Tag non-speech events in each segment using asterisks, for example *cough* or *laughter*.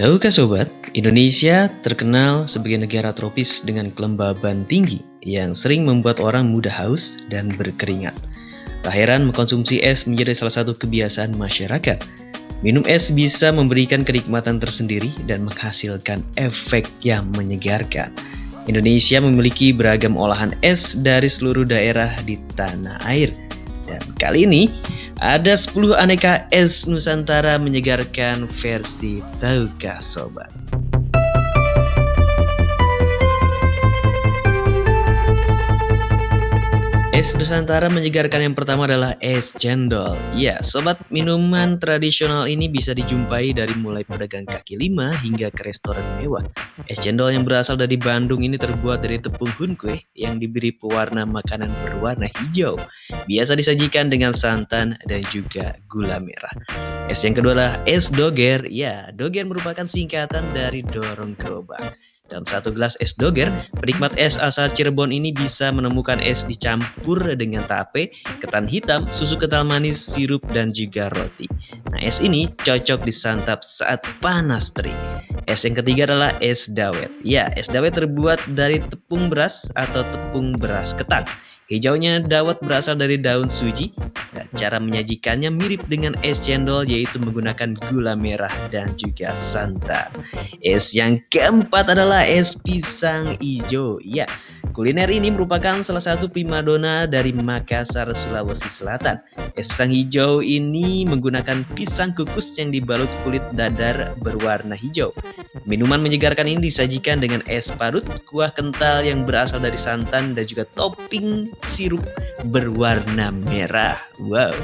Tahukah sobat, Indonesia terkenal sebagai negara tropis dengan kelembaban tinggi yang sering membuat orang mudah haus dan berkeringat. Tak heran mengkonsumsi es menjadi salah satu kebiasaan masyarakat. Minum es bisa memberikan kenikmatan tersendiri dan menghasilkan efek yang menyegarkan. Indonesia memiliki beragam olahan es dari seluruh daerah di tanah air. Dan kali ini ada 10 aneka es Nusantara menyegarkan versi Tahukah Sobat. Es Nusantara menyegarkan yang pertama adalah es cendol. Ya, sobat minuman tradisional ini bisa dijumpai dari mulai pedagang kaki lima hingga ke restoran mewah. Es cendol yang berasal dari Bandung ini terbuat dari tepung hunkwe yang diberi pewarna makanan berwarna hijau. Biasa disajikan dengan santan dan juga gula merah. Es yang kedua adalah es doger. Ya, doger merupakan singkatan dari dorong gerobak. Dalam satu gelas es doger, penikmat es asal Cirebon ini bisa menemukan es dicampur dengan tape, ketan hitam, susu kental manis, sirup, dan juga roti. Nah, es ini cocok disantap saat panas terik. Es yang ketiga adalah es dawet. Ya, es dawet terbuat dari tepung beras atau tepung beras ketan. Hijaunya dawet berasal dari daun suji. Cara menyajikannya mirip dengan es cendol yaitu menggunakan gula merah dan juga santan. Es yang keempat adalah es pisang hijau. Ya, Kuliner ini merupakan salah satu primadona dari Makassar, Sulawesi Selatan. Es pisang hijau ini menggunakan pisang kukus yang dibalut kulit dadar berwarna hijau. Minuman menyegarkan ini disajikan dengan es parut, kuah kental yang berasal dari santan dan juga topping sirup berwarna merah. Wow.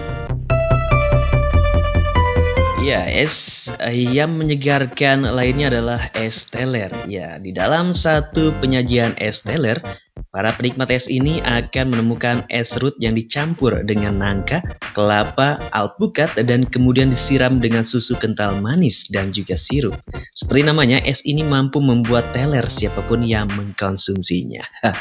Ya, es yang menyegarkan lainnya adalah es teler. Ya, di dalam satu penyajian es teler, Para penikmat es ini akan menemukan es root yang dicampur dengan nangka, kelapa, alpukat, dan kemudian disiram dengan susu kental manis dan juga sirup. Seperti namanya, es ini mampu membuat teler siapa pun yang mengkonsumsinya. *laughs*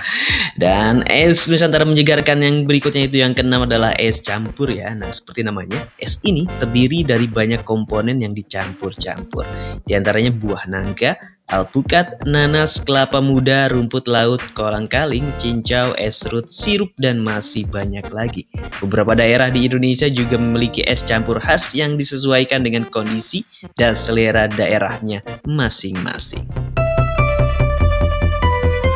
dan es Nusantara menyegarkan yang berikutnya itu yang keenam adalah es campur ya. Nah, seperti namanya, es ini terdiri dari banyak komponen yang dicampur-campur. Di antaranya buah nangka, alpukat, nanas, kelapa muda, rumput laut, kolang kaling, cincau, es serut, sirup, dan masih banyak lagi. Beberapa daerah di Indonesia juga memiliki es campur khas yang disesuaikan dengan kondisi dan selera daerahnya masing-masing.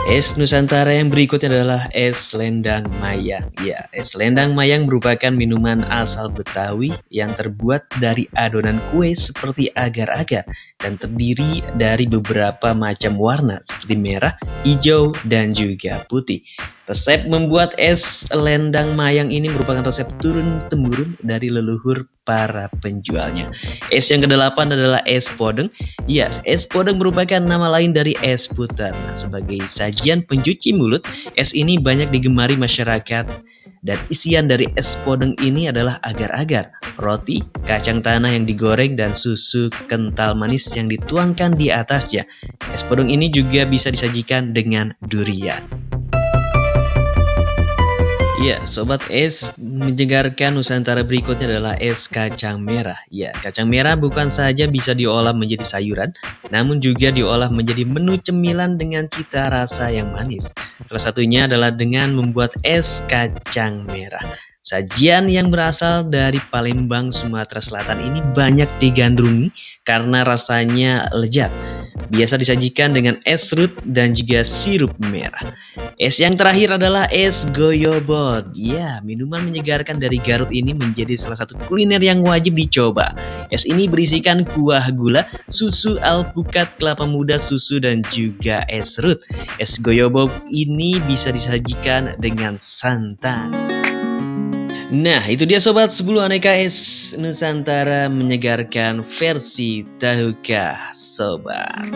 Es Nusantara yang berikutnya adalah es lendang mayang. Ya, es lendang mayang merupakan minuman asal Betawi yang terbuat dari adonan kue seperti agar-agar dan terdiri dari beberapa macam warna seperti merah, hijau, dan juga putih. Resep membuat es lendang mayang ini merupakan resep turun-temurun dari leluhur para penjualnya. Es yang kedelapan adalah es podeng. Ya, es podeng merupakan nama lain dari es putar. Nah, sebagai sajian pencuci mulut, es ini banyak digemari masyarakat dan isian dari es podeng ini adalah agar-agar, roti, kacang tanah yang digoreng, dan susu kental manis yang dituangkan di atasnya. Es podeng ini juga bisa disajikan dengan durian. Ya, sobat es menyegarkan Nusantara berikutnya adalah es kacang merah. Ya, kacang merah bukan saja bisa diolah menjadi sayuran, namun juga diolah menjadi menu cemilan dengan cita rasa yang manis. Salah satunya adalah dengan membuat es kacang merah. Sajian yang berasal dari Palembang, Sumatera Selatan ini banyak digandrungi karena rasanya lezat. Biasa disajikan dengan es serut dan juga sirup merah. Es yang terakhir adalah es goyobot. Ya, minuman menyegarkan dari Garut ini menjadi salah satu kuliner yang wajib dicoba. Es ini berisikan kuah gula, susu alpukat, kelapa muda, susu, dan juga es serut. Es goyobot ini bisa disajikan dengan santan. Nah, itu dia sobat 10 aneka es Nusantara menyegarkan versi Tahukah Sobat.